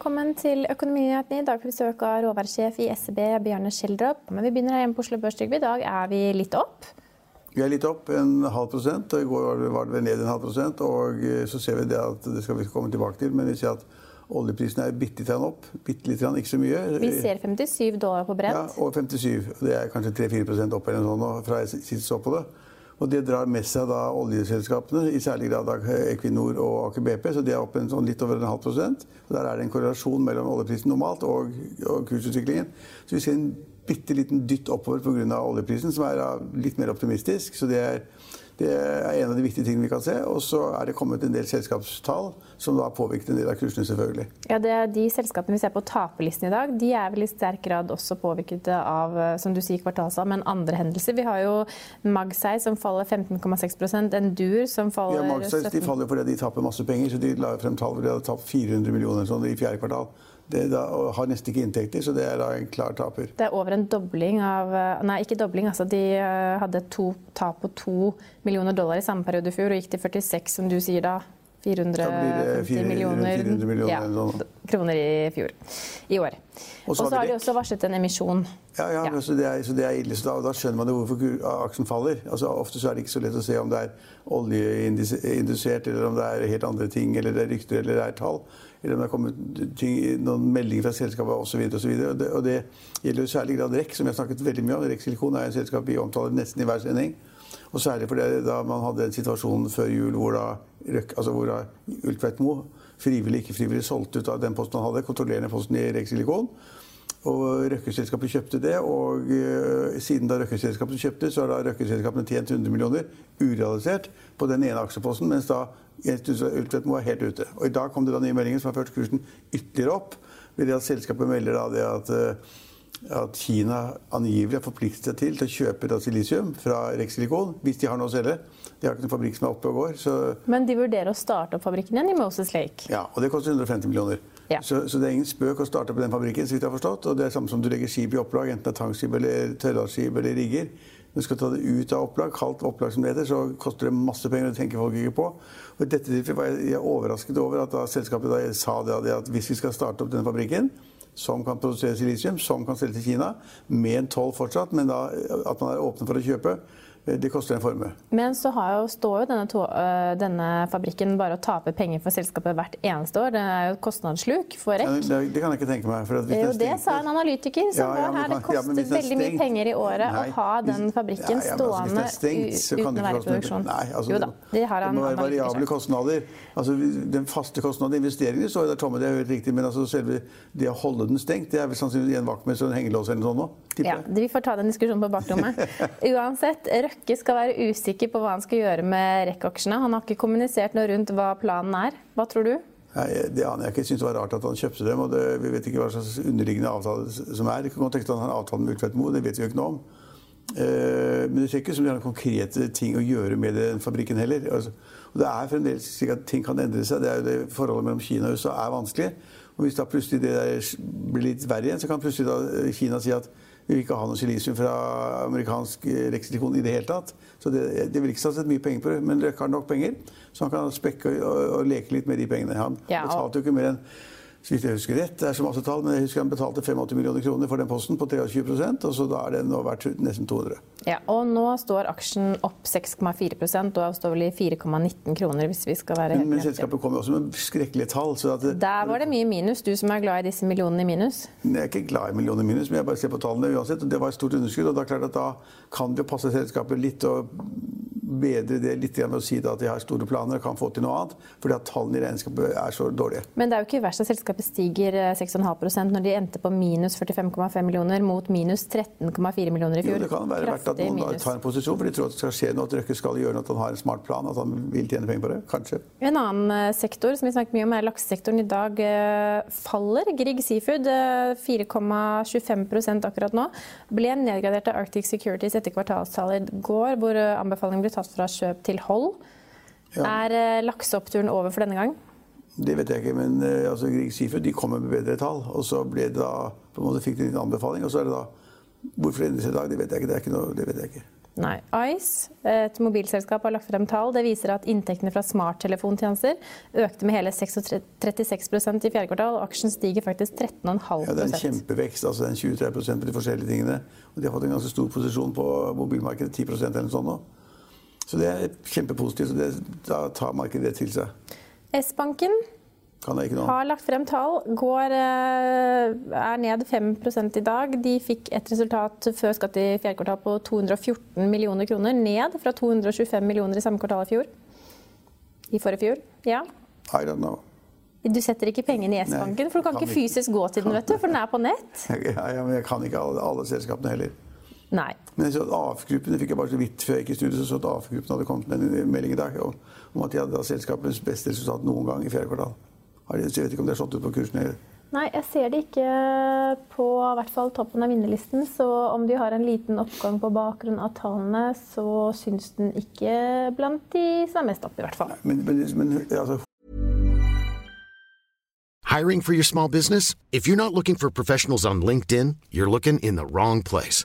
velkommen til Økonominyhetene. I dag får vi besøk av råvaresjef i SEB, Bjarne Schjelderup. Men vi begynner her hjemme på Oslo Børs. I dag er vi litt opp. Vi er litt opp, en halv prosent. I går var det ned en halv prosent. Og eh, så ser vi det at det skal vi komme tilbake til, men vi ser at oljeprisen er bitte litt opp. Bitte litt, ikke så mye. Vi ser 57 dollar på brent. Ja, og 57. Det er kanskje 3-4% opp eller noe sånt fra jeg sist så på det. Og det drar med seg da oljeselskapene, i særlig grad Equinor og Aker BP. Så de er oppe en sånn litt over en halv prosent. Og der er det en korrelasjon mellom oljeprisen normalt og, og kursutviklingen. Så vi ser en bitte liten dytt oppover pga. oljeprisen, som er litt mer optimistisk. Så det er det er en av de viktige tingene vi kan se. Og så er det kommet en del selskapstall som da har påvirket en del av kursene, selvfølgelig. Ja, det er De selskapene vi ser på taperlisten i dag, de er vel i sterk grad også påvirket av som du sier, kvartalsal, men andre hendelser. Vi har jo Magseis som faller 15,6% Endur som faller ja, Magseis de faller fordi de taper masse penger. så De la frem tall hvor de hadde tapt 400 millioner sånn, i fjerde kvartal det da, har nesten ikke inntekter, så det er da en klar taper. Det er over en dobling av Nei, ikke dobling. altså De eh, hadde to tap på to millioner dollar i samme periode i fjor og gikk til 46, som du sier da. 450 millioner, 400 millioner ja, kroner i fjor. I år. Og så har de også varslet en emisjon. Ja, ja, ja. Så, det er, så, det er, ille. Så da, da, skjønner man jo hvorfor aksjen faller. Altså, ofte så er det ikke så lett å se om det er oljeindusert, eller om det er helt andre ting, eller det er rykter eller det er tall eller om det har kommet ting, noen meldinger fra selskapet osv. Og, så og, det, og det gjelder jo særlig grad REC, som jeg har snakket veldig mye om. REC Silikon er et selskap vi omtaler nesten i hver sending. Og særlig fordi da man hadde en situasjon før jul hvor da, altså hvor da Ultvedt Moe frivillig ikke frivillig solgte ut av den posten han hadde, kontrollerende posten i REC Silikon. Og Røkke-selskapet kjøpte det, og uh, siden da Røkke-selskapet kjøpte, så har da Røkke-selskapene tjent 100 millioner urealisert på den ene aksjeposten, mens da Ultvedt Moe er helt ute. Og I dag kom det da nye meldinger som har ført kursen ytterligere opp. ved det at Selskapet melder da det at, uh, at Kina angivelig har forpliktet seg til til å kjøpe da silisium fra Rex Silikon, hvis de har noe å selge. De har ikke noen fabrikk som er oppe og går. Så... Men de vurderer å starte opp fabrikken igjen i Moses Lake? Ja, og det koster 150 millioner. Ja. Så, så, det er ingen spøk å starte på den fabrikken. så vidt jeg har forstått. Og det er samme som du legger skip i opplag, enten det er tankskip eller tørrlagsskip eller rigger. Når du skal ta det ut av opplag, kaldt opplag som det heter, så koster det masse penger. Det tenker folk ikke på. Og dette var jeg overrasket over at da selskapet da sa det, at hvis vi skal starte opp denne fabrikken, som kan produsere silisium, som kan selge til Kina, med en toll fortsatt, men da at man er åpne for å kjøpe, Eh, det koster en formue. Men så jo, står jo denne, to, øh, denne, fabrikken bare og taper penger for selskapet hvert eneste år. Det er jo et kostnadssluk for REC. Ja, det, det, kan jeg ikke tenke meg. er jo det sa en analytiker som ja, ja, her. Det koster veldig mye penger i året nei, å ha den fabrikken altså, stående stengt, uten å være i produksjon. Nei, altså, jo da, det har Det må være variable kostnader. Altså, den faste kostnaden investeringene står der tomme, det er helt riktig. Men altså, selve det å holde den stengt, det er vel sannsynligvis en vaktmester og en hengelås eller noe sånt nå. Ja, vi får ta den diskusjonen på bakrommet. Uansett, Røkke skal være usikker på hva han skal gjøre med REC-aksjene. Han har ikke kommunisert noe rundt hva planen er. Hva tror du? Nei, Det aner jeg ikke. Jeg syns det var rart at han kjøpte dem. og det, Vi vet ikke hva slags underliggende avtale som er. Det kan godt tenkes at han har avtale med Ultvedt Moe, det vet vi jo ikke noe om. Eh, men det ser ikke ut som de har konkrete ting å gjøre med den fabrikken heller. Altså, og det er fremdeles slik at ting kan endre seg. Det er jo det Forholdet mellom Kina og USA er vanskelig. Og Hvis da plutselig det blir litt verre igjen, så kan plutselig da Kina si at vi vil ikke ha noe silisium fra amerikansk rekstilikon i det hele tatt. Så det, det vil ikke satse mye penger på det. Men Røkke har nok penger, så han kan spekke og, og, leke litt med de pengene. Han ja, og... betalte jo ikke mer enn så vidt jeg husker rett, det er så masse tall, men jeg husker han betalte 85 millioner kroner for den posten på 23% og så da er den nå verdt nesten 200. Ja, og nå står aksjen opp 6,4 og står vel i 4,19 kroner, hvis vi skal være helt Men, men selskapet kommer også med skrekkelige tall. Det, Der var det mye minus. Du som er glad i disse millionene i minus? Jeg er ikke glad i millioner i minus, men jeg bare ser på tallene uansett. og Det var et stort underskudd. og da, klart at da kan det jo passe selskapet litt å bedre det litt med å si at de har store planer og kan få til noe annet. Fordi at tallene i regnskapet er så dårlige. Men det er jo ikke verst at selskapet stiger 6,5% når de endte på minus 45,5 millioner mot minus 13,4 millioner i fjor. Jo, det kan være verdt at noen minus. tar en posisjon, for de tror at det skal skje noe, at Røkke skal gjøre noe, at han har en smart plan, at han vil tjene penger på det. Kanskje. En annen eh, sektor som vi snakket mye om, er laksesektoren. I dag eh, faller Grieg Seafood 4,25 eh, akkurat nå. Ble nedgradert av Arctic Securities etter kvartalstallet i går, hvor anbefalingen ble tatt tatt fra kjøp til hold. Ja. Er eh, lakseoppturen over for denne gang? Det vet jeg ikke, men eh, altså, Grieg Seafood de kommer med bedre tall. Og så ble det da, på en måte fikk de en anbefaling, og så er det da Hvorfor det endrer i dag, det vet jeg ikke. Det, noe, det vet jeg ikke. Nei. Ice, et mobilselskap, har lagt frem tall. Det viser at inntektene fra smarttelefontjenester økte med hele 36% i fjerde kvartal, og aksjen stiger faktisk 13,5 ja, Det er en kjempevekst. altså den 23% på de forskjellige tingene. Og de har fått en ganske stor posisjon på mobilmarkedet, 10% eller noe sånt nå. Så det er kjempepositivt. og det, Da tar markedet det til seg. S-banken har lagt frem tall. Går, eh, er ned 5 i dag. De fikk et resultat før skatt i fjerde kvartal på 214 millioner kroner. Ned fra 225 millioner i samme kvartal i fjor. I forrige fjor. Ja. I don't know. Du setter ikke pengene i S-banken, for du kan, kan ikke fysisk gå til den, vet du, for den er på nett. Ja, ja, men jeg kan ikke alle, alle selskapene heller. Nei. Men så AF-gruppene fikk jeg bare så vidt før jeg gikk i studio, så, så at AF-gruppen hadde kommet med en melding i dag om at de hadde selskapets beste resultat noen gang i fjerde kvartal. Jeg vet ikke om det er slått ut på kursen. Nei, jeg ser det ikke på hvert fall toppen av vinnerlisten. Så om de har en liten oppgang på bakgrunn av tallene, så syns den ikke blant de som er mest opp, i hvert fall. Men, men, men, altså. Hiring for your small business? If you're not looking for professionals on LinkedIn, you're looking in the wrong place.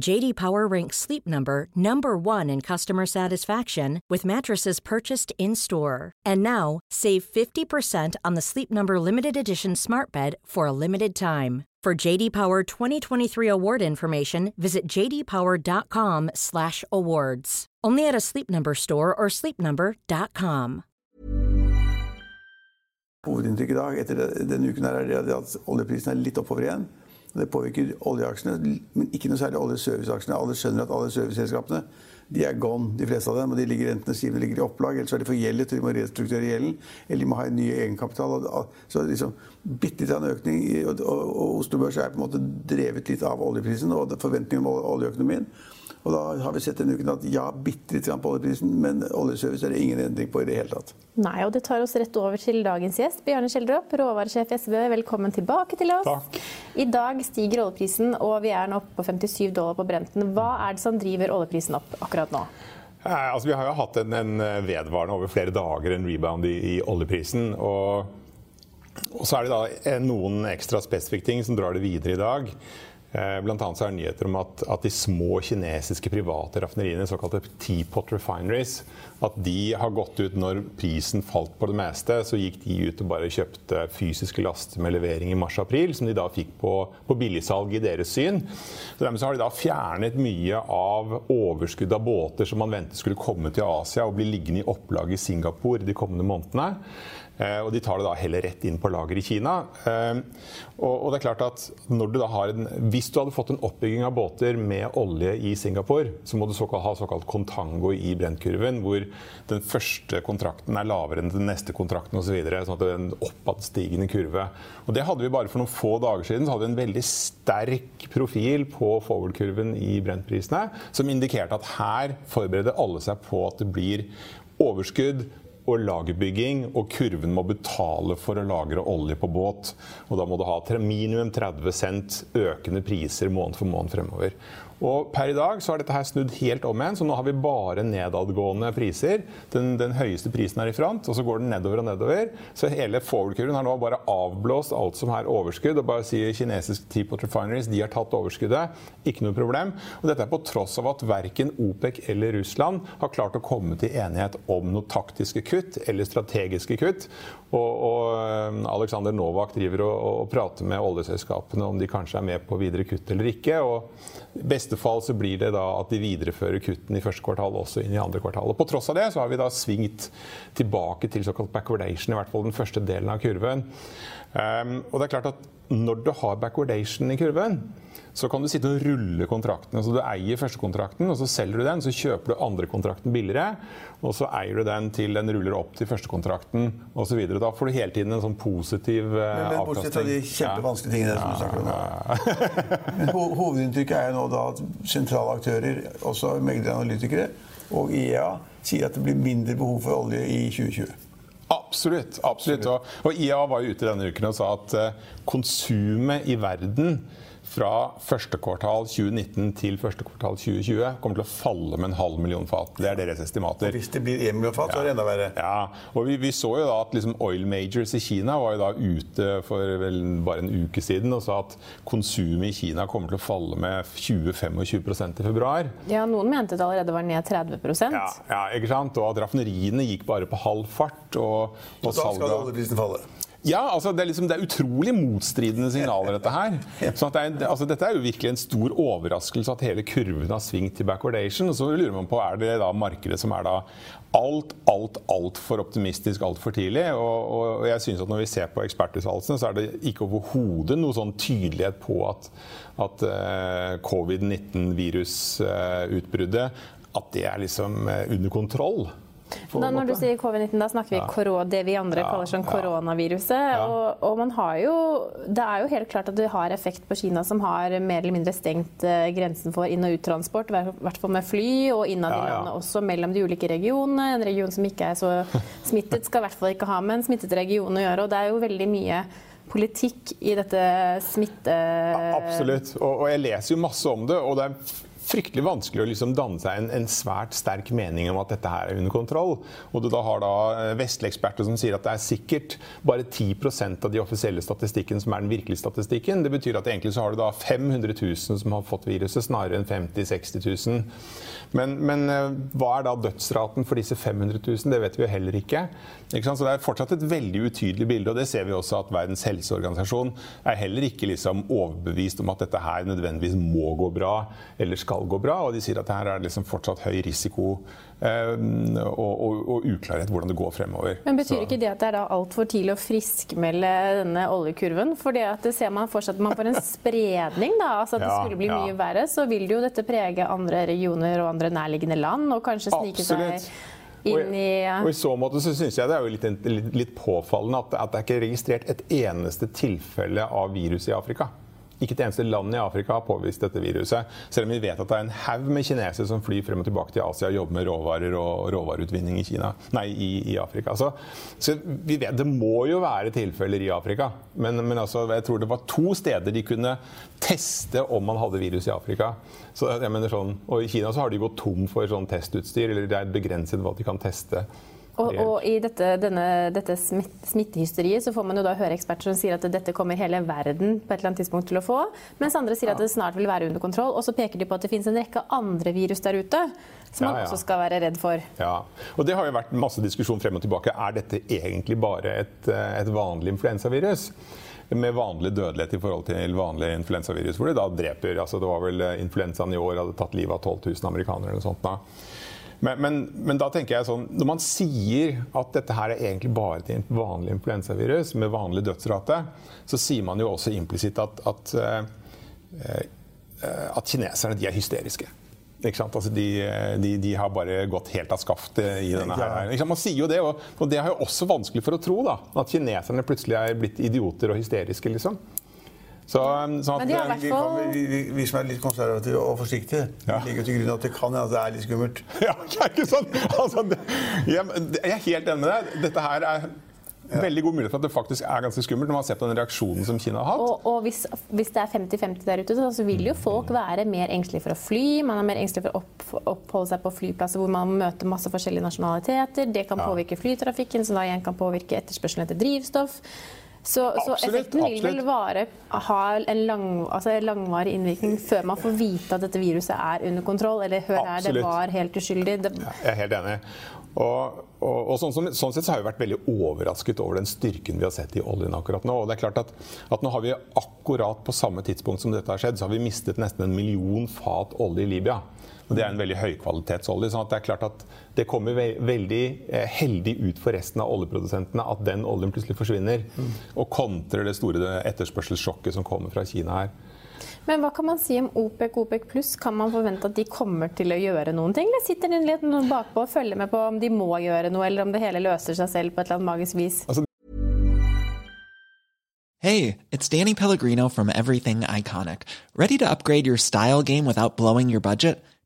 JD Power ranks Sleep Number number 1 in customer satisfaction with mattresses purchased in-store. And now, save 50% on the Sleep Number limited edition smart bed for a limited time. For JD Power 2023 award information, visit jdpower.com/awards. Only at a Sleep Number store or sleepnumber.com. Hovedinntrykket i dag etter denne uken er at oljeprisen er litt oppover igjen. Det påvirker oljeaksjene, men ikke noe særlig oljeserviceaksjene. Alle skjønner at alle serviceselskapene de er gone, de fleste av dem. og De ligger enten de ligger i opplag, eller så er de forgjeldet, og de må restrukturere gjelden. Eller de må ha en ny egenkapital. Så liksom bitte litt økning. Og, og, og Oslo Børs er på en måte drevet litt av oljeprisen og forventningen om oljeøkonomien. Og da har vi sett denne uken at ja, bitte litt på oljeprisen, men oljeservice er det ingen endring på i det hele tatt. Nei, og det tar oss rett over til dagens gjest, Bjarne Skjeldrup, råvaresjef i SB. Velkommen tilbake til oss. Takk. I dag stiger oljeprisen, og vi er nå oppe på 57 dollar på Brenten. Hva er det som driver oljeprisen opp akkurat nå? Altså, vi har jo hatt en, en, vedvarende over flere dager en rebound i, i oljeprisen. og og så er det da noen ekstra spesifikke ting som drar det videre i dag. Eh, blant annet så er det nyheter om at, at, de små kinesiske private raffineriene, såkalte Teapot Refineries, at de har gått ut når prisen falt på det meste. Så gikk de ut og bare kjøpte fysiske laster med levering i mars-april, som de da fikk på, på billigsalg i deres syn. Så dermed så har de da fjernet mye av overskudd av båter som man ventet skulle komme til Asia og bli liggende i opplag i Singapore de kommende månedene. Eh, og de tar det da heller rett inn på lager i Kina. Eh, og det er klart at du en, Hvis du hadde fått en oppbygging av båter med olje i Singapore, så må du såkalt, ha såkalt kontango i brentkurven, hvor den første kontrakten er lavere enn den neste kontrakten osv. Så sånn at det er en oppadstigende kurve. Og det hadde vi bare for noen få dager siden. Så hadde vi en veldig sterk profil på forward-kurven i brentprisene, som indikerte at her forbereder alle seg på at det blir overskudd og lagerbygging, og kurven må betale for å lagre olje på båt. Og da må du ha minimum 30 cent økende priser måned for måned fremover. Og per i dag så har dette her snudd helt om igjen, så nå har vi bare nedadgående priser. Den, den høyeste prisen er i front, og så går den nedover og nedover. Så hele forward-kurven har nå bare avblåst alt som er overskudd. Og bare sier kinesisk Teapot Refineries de har tatt overskuddet. Ikke noe problem. Og dette er på tross av at verken OPEC eller Russland har klart å komme til enighet om noe taktiske kutt eller strategiske kutt. Og, og um, Alexander Novak driver og, og, prater med oljeselskapene om de kanskje er med på videre kutt eller ikke. og I beste fall så blir det da at de viderefører kuttene i første kvartal også inn i andre kvartal. Og På tross av det så har vi da svingt tilbake til såkalt backwardation, i hvert fall den første delen av kurven. Um, og det er klart at når du har backwardation i kurven, så kan du sitte og rulle kontraktene. Så du eier førstekontrakten, og så selger du den. Så kjøper du andre kontrakten billigere, og så eier du den til den ruller opp til førstekontrakten osv. Da får du hele tiden en sånn positiv uh, men, men, Bortsett fra de kjempevanskelige tingene som du snakker om Ja. Men ho hovedinntrykket er jo nå da at sentrale aktører, også megleranalytikere og IEA, sier at det blir mindre behov for olje i 2020. Absolutt. absolutt. Og, og IA var jo ute denne uken og sa at uh, konsumet i verden fra første kvartal 2019 til første kvartal 2020 kommer til å falle med en halv million fat. Det er deres estimater. Og hvis det blir én million fat, så er det enda verre. Ja, og vi, vi så jo da at liksom oil majors i Kina var jo da ute for vel bare en uke siden og sa at konsumet i Kina kommer til å falle med 20-25 i februar. Ja, noen mente det allerede var ned 30 ja, ja, ikke sant? Og at raffineriene gikk bare på halv fart. Og, og, og da skal oljeprisen falle? Ja, altså det er, liksom, det er, utrolig motstridende signaler, dette her. Sånn det er, altså dette er jo virkelig en stor overraskelse at hele kurven har svingt til backwardation. Og så lurer man på er det da markedet som er da alt, alt, altfor optimistisk altfor tidlig. Og, og, jeg synes at når vi ser på ekspertuttalelsene, så er det ikke overhodet noe sånn tydelighet på at, at uh, covid-19-virusutbruddet uh, at det er liksom uh, under kontroll. Da, når du sier covid-19, da snakker vi ja. det vi andre ja, kaller sånn koronaviruset. Ja. Og, og, man har jo Det er jo helt klart at det har effekt på Kina, som har mer eller mindre stengt uh, grensen for inn- og uttransport, i hvert fall med fly, og innad i landet også mellom de ulike regionene. En region som ikke er så smittet, skal i hvert fall ikke ha med en smittet region å gjøre. Og det er jo veldig mye politikk i dette smitte... Absolutt. Og, og jeg leser jo masse om det. og det er fryktelig vanskelig å liksom danne seg en, en, svært sterk mening om at dette her er under kontroll. Og du da har da eh, vestlige eksperter som sier at det er sikkert bare 10% av de offisielle statistikken som er den virkelige statistikken. Det betyr at egentlig så har du da 500 000 som har fått viruset, snarere enn 50 000-60 000. Men, men, eh, hva er da dødsraten for disse 500 000? Det vet vi jo heller ikke. ikke så det er fortsatt et veldig utydelig bilde, og det ser vi også at Verdens helseorganisasjon er heller ikke liksom overbevist om at dette her nødvendigvis må gå bra eller skal skal gå bra. Og de sier at her er det liksom fortsatt høy risiko eh, og, og, og, uklarhet hvordan det går fremover. Men Betyr Så. ikke det at det er da altfor tidlig å friskmelde denne oljekurven? For det at det ser man fortsatt man får en spredning, da, altså at det skulle bli ja. mye verre, så vil jo dette prege andre regioner og andre nærliggende land, og kanskje snike Absolutt. seg inn i og i så måte så syns jeg det er jo litt, litt, litt påfallende at, at det er ikke registrert et eneste tilfelle av virus i Afrika. Ikke et eneste land i Afrika har påvist dette viruset. Selv om vi vet at det er en haug med kinesere som flyr frem og tilbake til Asia og jobber med råvarer og råvareutvinning i, Kina, nei, i, i Afrika. Så, så, vi vet, Det må jo være tilfeller i Afrika. Men, men altså, jeg tror det var to steder de kunne teste om man hadde virus i Afrika. Så, sånn, og I Kina så har de gått tom for sånn testutstyr, eller det er begrenset hva de kan teste. Og, og, i dette, denne, dette smittehysteriet så får man jo da høre eksperter som sier at dette kommer hele verden på et eller annet tidspunkt til å få, mens andre sier at det snart vil være under kontroll. Og så peker de på at det finnes en rekke andre virus der ute som man ja, ja. også skal være redd for. Ja, og Det har jo vært masse diskusjon frem og tilbake. Er dette egentlig bare et, et vanlig influensavirus? med vanlig dødelighet i forhold til vanlig influensavirus. Hvor det da dreper altså Det var vel influensaen i år hadde tatt livet av 12 000 amerikanere eller noe sånt. da. Men, men, men, da tenker jeg sånn, når man sier at dette her er egentlig bare et vanlig influensavirus med vanlig dødsrate, så sier man jo også implisitt at, at, uh, at kineserne de er hysteriske. Altså de, de, de, har bare gått helt av skaftet i denne her. Man sier jo det, og, og det er jo også vanskelig for å tro. da, At kineserne plutselig er blitt idioter og hysteriske. liksom. Så, sånn at, fall... vi, kan, vi, vi, som er litt konservative og forsiktige, ja. ligger til grunn at det kan hende at det er litt skummelt. Ja, ikke sånn. Altså, det, jeg, jeg, er helt enig med deg. Dette her er ja. veldig god mulighet for at det faktisk er ganske skummelt når man ser på den reaksjonen som Kina har hatt. Og, og hvis, hvis, det er 50-50 der ute, så vil jo folk være mer engstelige for å fly. Man er mer engstelig for å opp, oppholde seg på flyplasser hvor man møter masse forskjellige nasjonaliteter. Det kan påvirke flytrafikken, som da igjen kan påvirke etterspørselen etter drivstoff. Så, så effekten vil vel vare, ha en lang, altså langvarig innvirkning før man får vite at dette viruset er under kontroll, eller hør her, det var helt uskyldig. Det... Jeg er helt enig. Og og, og sånn, sånn, sett så har vi vært veldig overrasket over den styrken vi har sett i oljen akkurat nå. Og det er klart at, at nå har vi akkurat på samme tidspunkt som dette har skjedd, så har vi mistet nesten en million fat olje i Libya. Og det er en veldig høykvalitetsolje. sånn at det er klart at det kommer ve veldig eh, heldig ut for resten av oljeprodusentene at den oljen plutselig forsvinner. Mm. Og kontrer det store etterspørselssjokket som kommer fra Kina her. Men hva kan man si om OPEC OPEC pluss? Kan man forvente at de kommer til å gjøre noen ting? Eller sitter de litt bakpå og følger med på om de må gjøre noe, eller om det hele løser seg selv på et eller annet magisk vis? Altså Hey, it's Danny Pellegrino from Everything Iconic. Ready to upgrade your style game without blowing your budget?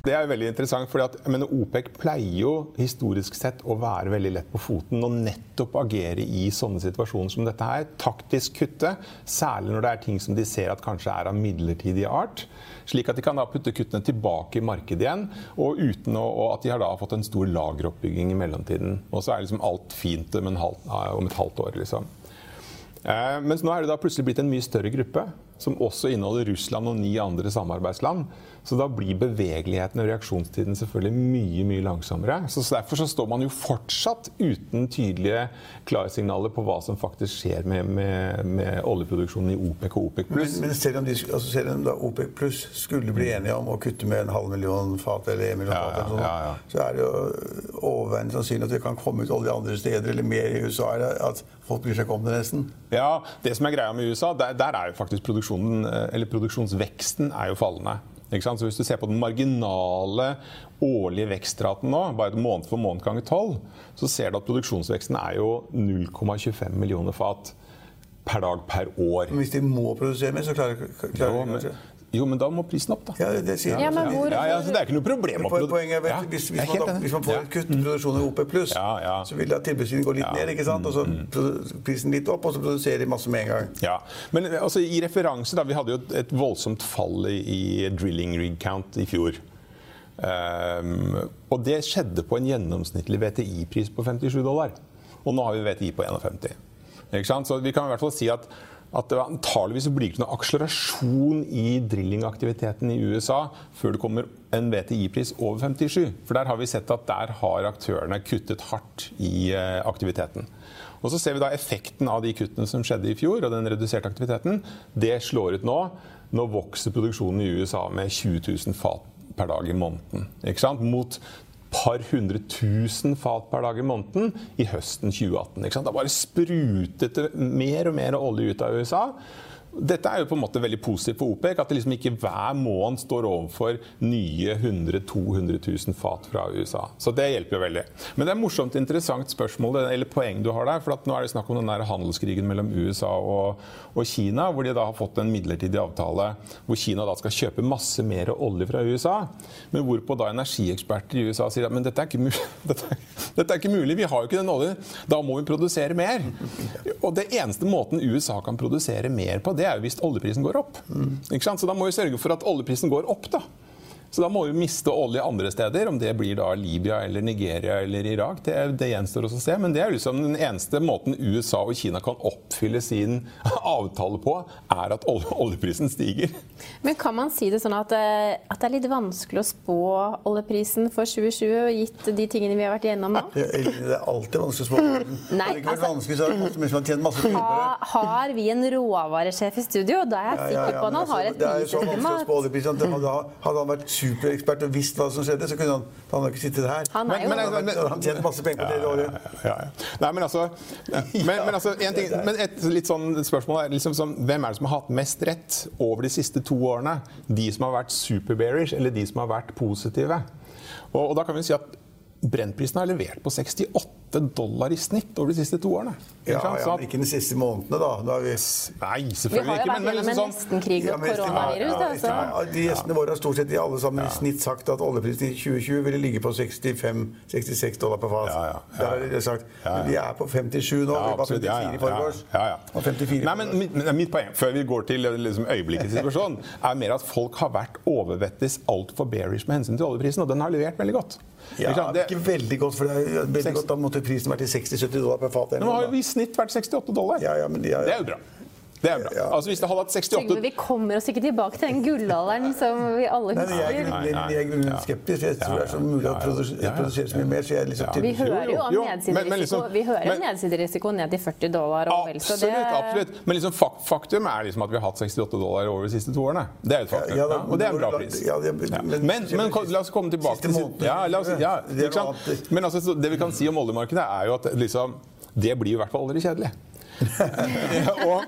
Det er veldig interessant, for OPEC pleier jo historisk sett å være veldig lett på foten og nettopp agere i sånne situasjoner som dette her. Taktisk kutte, særlig når det er ting som de ser at kanskje er av midlertidig art. Slik at de kan da putte kuttene tilbake i markedet igjen, og uten å, og at de har da fått en stor lageroppbygging i mellomtiden. Og så er liksom alt fint om, et halvt år, liksom. Eh, mens nå er det da plutselig blitt en mye større gruppe som også inneholder Russland og ni andre samarbeidsland. Så da blir bevegeligheten og reaksjonstiden selvfølgelig mye mye langsommere. Så Derfor så står man jo fortsatt uten tydelige klarsignaler på hva som faktisk skjer med, med, med oljeproduksjonen i OPEC og OPEC pluss. Men, men, selv om, de, altså selv om OPEC pluss skulle bli enige om å kutte med en halv million fat eller en million ja, fat, sånn, ja, ja, så er det jo overveiende sannsynlig at det kan komme ut olje andre steder eller mer i USA. At folk bryr seg ikke om det nesten. Ja, det som er greia med USA, der, der er jo faktisk produksjonen eller produksjonsveksten er jo fallende. Så Hvis du ser på den marginale årlige vekstraten nå, bare måned for måned ganger 12, så ser du at produksjonsveksten er jo 0,25 millioner fat per dag per år. Men hvis de må produsere mer, så klarer, de jo, men da må prisen opp, da. Ja, det, sier ja, men hvor... ja, ja, så Det er ikke noe problem å Poenget er hvis, hvis, man, da, hvis man får et kutt i produksjonen i OP+, så vil da tilbudssiden gå litt ned, ikke sant? og så mm. prisen litt opp, og så produserer de masse med en gang. Ja, Men altså, i referanse, da, vi hadde jo et voldsomt fall i drilling rig count i fjor. Um, og det skjedde på en gjennomsnittlig VTI-pris på 57 dollar. Og nå har vi VTI på 51. Ikke sant? Så vi kan i hvert fall si at at det antageligvis blir ikke noe akselerasjon i drillingaktiviteten i USA før det kommer en VTI-pris over 57. For der har vi sett at der har aktørene kuttet hardt i eh, aktiviteten. Og så ser vi da effekten av de kuttene som skjedde i fjor, og den reduserte aktiviteten. Det slår ut nå. Nå vokser produksjonen i USA med 20 000 fat per dag i måneden. Ikke sant? Mot par hundre tusen fat per dag i måneden i høsten 2018. Ikke sant? Da bare sprutet det mer og mer olje ut av USA. Dette er jo på en måte veldig positivt for OPEC, at det liksom ikke hver måned står overfor nye 100 200 000 fat fra USA. Så det hjelper jo veldig. Men det er morsomt interessant spørsmål eller poeng du har der. For nå er det snakk om den der handelskrigen mellom USA og, og, Kina, hvor de da har fått en midlertidig avtale hvor Kina da skal kjøpe masse mer olje fra USA. Men hvorpå da energieksperter i USA sier at men dette er ikke mulig. Dette er, dette er ikke mulig, vi har jo ikke den oljen. Da må vi produsere mer. Og det eneste måten USA kan produsere mer på, det er jo hvis oljeprisen går opp. Mm. Så da må vi sørge for at oljeprisen går opp. da. Så da må vi miste olje andre steder, om det blir da Libya eller Nigeria eller Irak. Det, det gjenstår også å se. Men det er liksom den eneste måten USA og Kina kan oppfylle sin avtale på, er at oljeprisen stiger. Men kan man si det sånn at, eh, at det er litt vanskelig å spå oljeprisen for 2020, gitt de tingene vi har vært igjennom nå? Det er alltid vanskelig å spå. Nei, det altså- vanskelig, så er det har masse. Ha, har vi en råvaresjef i studio? Da er jeg Ja, ja, sikker ja, på at han har altså, et Det er så vanskelig å spå oljeprisen hadde han vært superekspert og visst hva som skjedde, så kunne han, han hadde ikke sittet her. Han er jo Men- men- Han hadde han tjent masse penger på det året. Ja, ja. Nei, men altså, men, men altså en ting, men et litt sånn spørsmål er liksom som, Hvem er det som har hatt mest rett over de siste to årene? De som har vært super-bearish, eller de som har vært positive? Og, og da kan vi si at Brentprisen har levert på 68 dollar i snitt over de siste to årene. Ja, ja, men ikke de siste månedene, da. da har vi... Nei, Vi har jo vært gjennom en liksom sånn, nesten-krig og koronavirus. ja, da, ja, ja, De gjestene våre har stort sett alle sammen i snitt sagt at oljeprisen i 2020 ville ligge på 65-66 dollar per fat. Ja, ja, ja. Det har de sagt. Men de er på 57 nå. Ja, det var absolutt. 54 Ja, ja, ja, ja. Og 54 Nei, men mitt, men mitt poeng, før vi går til liksom, øyeblikkets situasjon, er mer at folk har vært overvettes altfor bearish med hensyn til oljeprisen, og den har levert veldig godt. Ja, Ikke? Det- ikke veldig godt, for det er veldig godt, da måtte prisen vært i 60-70 dollar per fat. Nå har jo i snitt vært 68 dollar. Ja, ja, men ja, Det er jo bra. Det er bra. Ja. Altså Hvis det hadde hatt 68 Trygve, vi kommer oss ikke tilbake til den gullalderen som vi alle Nei, men jeg er husker. jeg er grunnen skeptisk. Jeg tror det er så mulig å produsere, så mye mer. Så jeg liksom Ja. Vi hører jo om nedsiderisiko, liksom- vi hører om nedsiderisiko ned til 40 dollar og vel så det Absolutt. Men liksom faktum er liksom at vi har hatt 68 dollar over de siste to årene. Det er et faktum. Ja, da- og det er en bra pris. ja, Ja. men- Men, men la oss komme tilbake til ja, la oss, ja, Det er ikke sant? Men altså, så det vi kan si om oljemarkedet, er jo at liksom, det blir i hvert fall aldri kjedelig. og,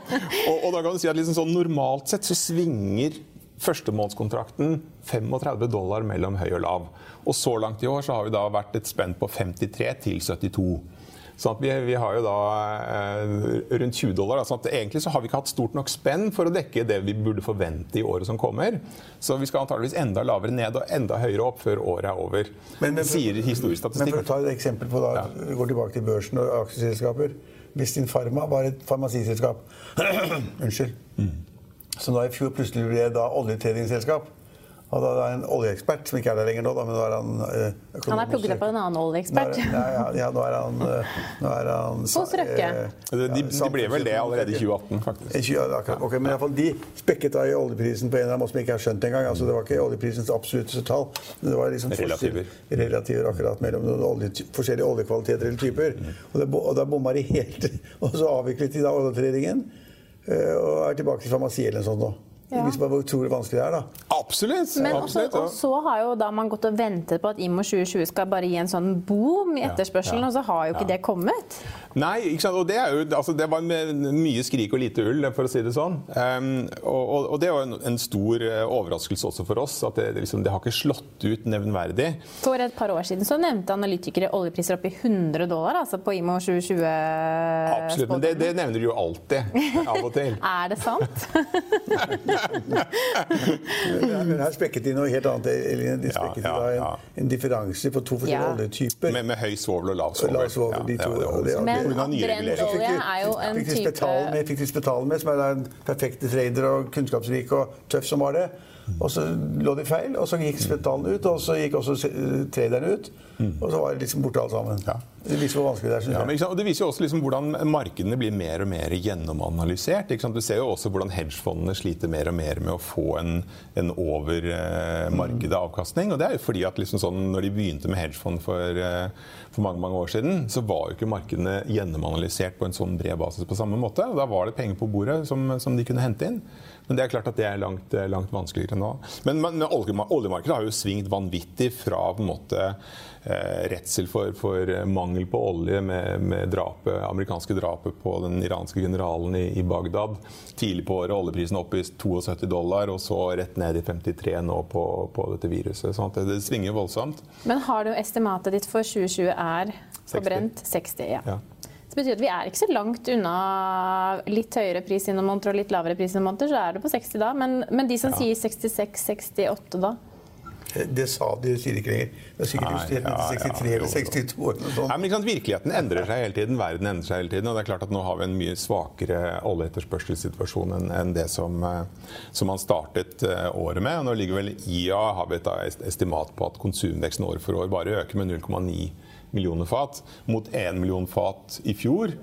og, og da kan du si at liksom sånn normalt sett så svinger førstemånedskontrakten 35 dollar mellom høy og lav. Og så langt i år så har vi da vært et spenn på 53 til 72. Sånn at vi, vi har jo da eh, rundt 20 dollar. Da, sånn at egentlig så har vi ikke hatt stort nok spenn for å dekke det vi burde forvente i året som kommer. Så vi skal antageligvis enda lavere ned og enda høyere opp før året er over. Men- men- sier historisk Men for å ta et eksempel på da, vi går tilbake til børsen og aksjeselskaper. Vistin Pharma var et farmasiselskap Unnskyld. Som da i fjor plutselig ble da oljetradingselskap. Og da er en oljeekspert som ikke er der lenger nå, da, men nå er han eh, Han er plukket opp av en annen oljeekspert. Ja, ja, ja, nå er han, eh, nå er han Hos Røkke. eh, De, de, de ble vel det allerede i 2018, faktisk. Eh, tjue- ja, akkurat. Ok, men i alle fall De spekket da i oljeprisen på en eller annen måte som ikke har skjønt engang. Altså, det var ikke oljeprisens absolutte tall. Men det var liksom Relativer. relativer akkurat mellom noen olje, forskjellige oljekvaliteter eller typer. Og, det, og da bomma de helt. Og så avviklet de da oljetradingen. eh, Og er tilbake til farmasi eller noe sånt nå. Ja. Hvis man bare hvor vanskelig det er, da. Absolutt. Men også, absolutt og så har jo da man gått og ventet på at IMO 2020 skal bare gi en sånn boom i etterspørselen, ja, og så har jo ikke det kommet. Nei, ikke sant? og det, er jo, altså, det var mye skrik og lite ull, for å si det sånn. Um, og, og, og det var en, en stor eh, overraskelse også for oss, at det, liksom, det har ikke slått ut nevnverdig. For et par år siden så nevnte analytikere oljepriser opp i 100 dollar altså på IMO 2020. Absolutt, men det, det nevner de jo alltid, av og til. Er det sant? Men her spekket de noe helt annet. Eller de spekket Ja, ja, ja. en, en differanse på to forskjellige Ja. oljetyper. Med, med høy svovel og lav svovel. Lav svovel, de Ja, to, det det- hovedsaken. Men Grunn nye reguleringer. olje er jo en fikk type- Spetalen med, som er en perfekte trader og kunnskapsrik og tøff som var det. Og så lå de feil, og så gikk Spetalen ut, og så gikk også traderen ut. Og så var det liksom borte alt sammen. Ja. Det viser hvor vanskelig det er, Ja, men, og Det viser jo også liksom hvordan markedene blir mer og mer gjennomanalysert. Du ser jo også hvordan hedgefondene sliter mer og mer med å få en, en over eh, markedet avkastning. Og det er jo fordi at liksom sånn, når de begynte med hedgefond for, eh, for mange mange år siden, så var jo ikke markedene gjennomanalysert på en sånn bred basis på samme måte. Og da var det penger på bordet som, som de kunne hente inn. Men det er klart at det er langt, langt vanskeligere nå. Men, men oljemarkedet har jo svingt vanvittig fra på en måte eh, redsel for, for mangel på olje med, med drapet, amerikanske drapet på den iranske generalen i, i Bagdad. Tidlig på året oljeprisen opp i 72 dollar, og så rett ned i 53 nå på, på dette viruset. Sånn det, det svinger voldsomt. Men har du estimatet ditt for 2020 er forbrent 60. 60? Ja. Ja. Det betyr at vi er ikke så langt unna litt høyere pris i noen måneder og litt lavere pris i noen måneder, så er det på 60 da. Men, men de som sier 66-68 da? Det sa de, sier ikke lenger. Det er sikkert Nei, justert ja, ja, 1963 eller jo, 62 år. Nei, men ikke sant, Virkeligheten endrer seg hele tiden, verden endrer seg hele tiden. og det er klart at Nå har vi en mye svakere oljeetterspørselssituasjon enn enn det som, eh, som man startet eh, året med. og Nå ligger vel IA har vi et estimat på at konsumveksten år for år bare øker med 0,9 millioner fat, mot 1 million fat i fjor.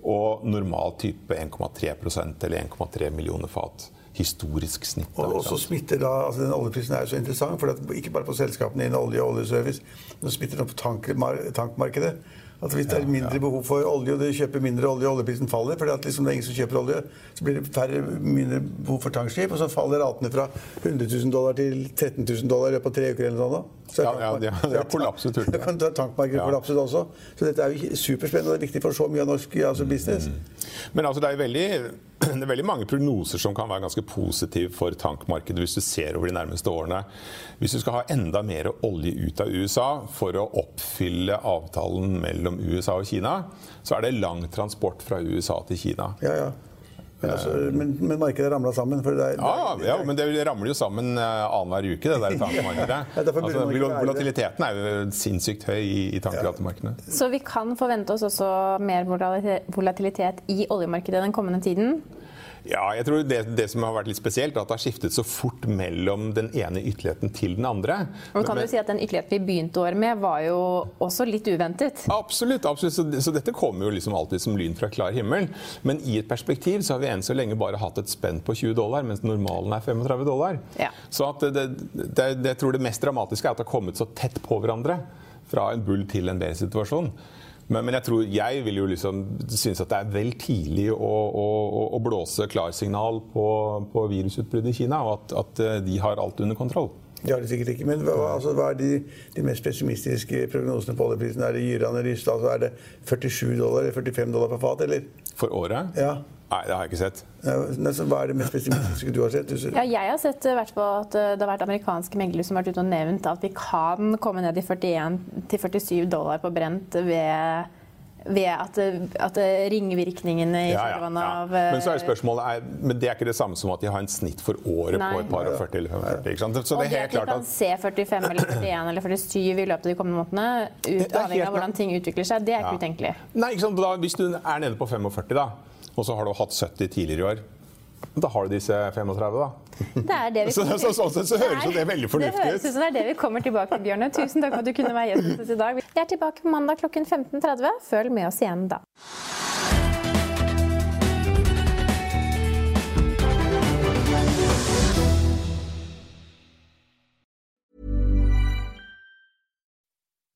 Og normal type 1,3% eller 1,3 millioner fat. Historisk snitt. Og også smitter da, altså den Oljeprisen er jo så interessant, for ikke bare på selskapene innen olje og oljeservice, men smitter den på tankmar tankmarkedet. At Hvis det er mindre behov for olje, og du kjøper mindre olje, og oljeprisen faller fordi at liksom det er ingen som kjøper olje, så blir det færre, mindre behov for tankskip, og så faller ratene fra 100 000 dollar til 13 000 dollar i løpet av tre uker. eller noe sånt. Så Ja, ja, de har- kollapset. Da kan tankmarkedet Ja. kollapset også. Så dette er jo superspennende og det er viktig for så mye av norsk altså business. Men altså, det, er veldig, det er veldig mange prognoser som kan være ganske positive for tankmarkedet hvis du ser over de nærmeste årene. Hvis du skal ha enda mer olje ut av USA for å oppfylle avtalen mellom USA og Kina, så er det lang transport fra USA til Kina. Ja, ja. Men, altså, men, men markedet ramla sammen. For det er, Ja, ja, men det ramler jo sammen eh, annenhver uke, det der tankemarkedet. Ja, Altså, volatiliteten er jo sinnssykt høy i, i tankratemarkedene. Så vi kan forvente oss også mer volatilitet- volatilitet i oljemarkedet den kommende tiden. Ja, jeg tror det, det som har vært litt spesielt, er at det har skiftet så fort mellom den ene ytterligheten til den andre. Og kan Men- du si at Den ytterligheten vi begynte året med, var jo også litt uventet. Absolutt. absolutt. Så, så dette kommer jo liksom alltid som lyn fra klar himmel. Men i et perspektiv så har vi enn så lenge bare hatt et spenn på 20 dollar, mens normalen er 35 dollar. Ja. Så at det, det, jeg tror det mest dramatiske er at det har kommet så tett på hverandre fra en bull til en B-situasjon. Men, men jeg tror jeg vil jo liksom synes at det er vel tidlig å, å, å- blåse klarsignal på, på virusutbruddet i Kina, og at, at eh, de har alt under kontroll. Det har de sikkert ikke. Men hva, altså, hva er de, de mest pessimistiske prognosene på oljeprisen? Er det gyrende Rystad? Altså, er det 47 dollar eller 45 dollar på fat, eller? For året? Ja. Nei, det har jeg ikke sett. Hva er det mest pessimistiske du har sett? Du, Ja, jeg har sett i hvert at eh, det har vært amerikanske meglere som har vært ute og nevnt at vi kan komme ned i 41 til 47 dollar på brent ved, ved at, at ringvirkningene i Ja, ja, ja. av eh, Men så er spørsmålet er, men det er ikke det samme som at de har en snitt for året Nei. på et par og 40 eller 45. Ikke sant? Så og det er helt at vi klart kan at se 45 eller 41 eller 47 i løpet av de kommende månedene, ut, avhengig av hvordan ting utvikler seg, det er ikke Ja. utenkelig. Nei, ikke sant? Da, Hvis du er nede på 45, da, og så har du hatt 70 tidligere i år, da har du disse 35, da. Det er det vi Så, så, sånn sett så høres jo det veldig Det høres ut ut. som det er det vi kommer tilbake til, Bjørne. Tusen takk for at du kunne være gjest hos oss i dag. Vi er tilbake på mandag klokken 15.30. Følg med oss igjen da.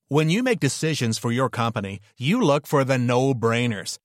When you make decisions for your company, you look for the no brainers.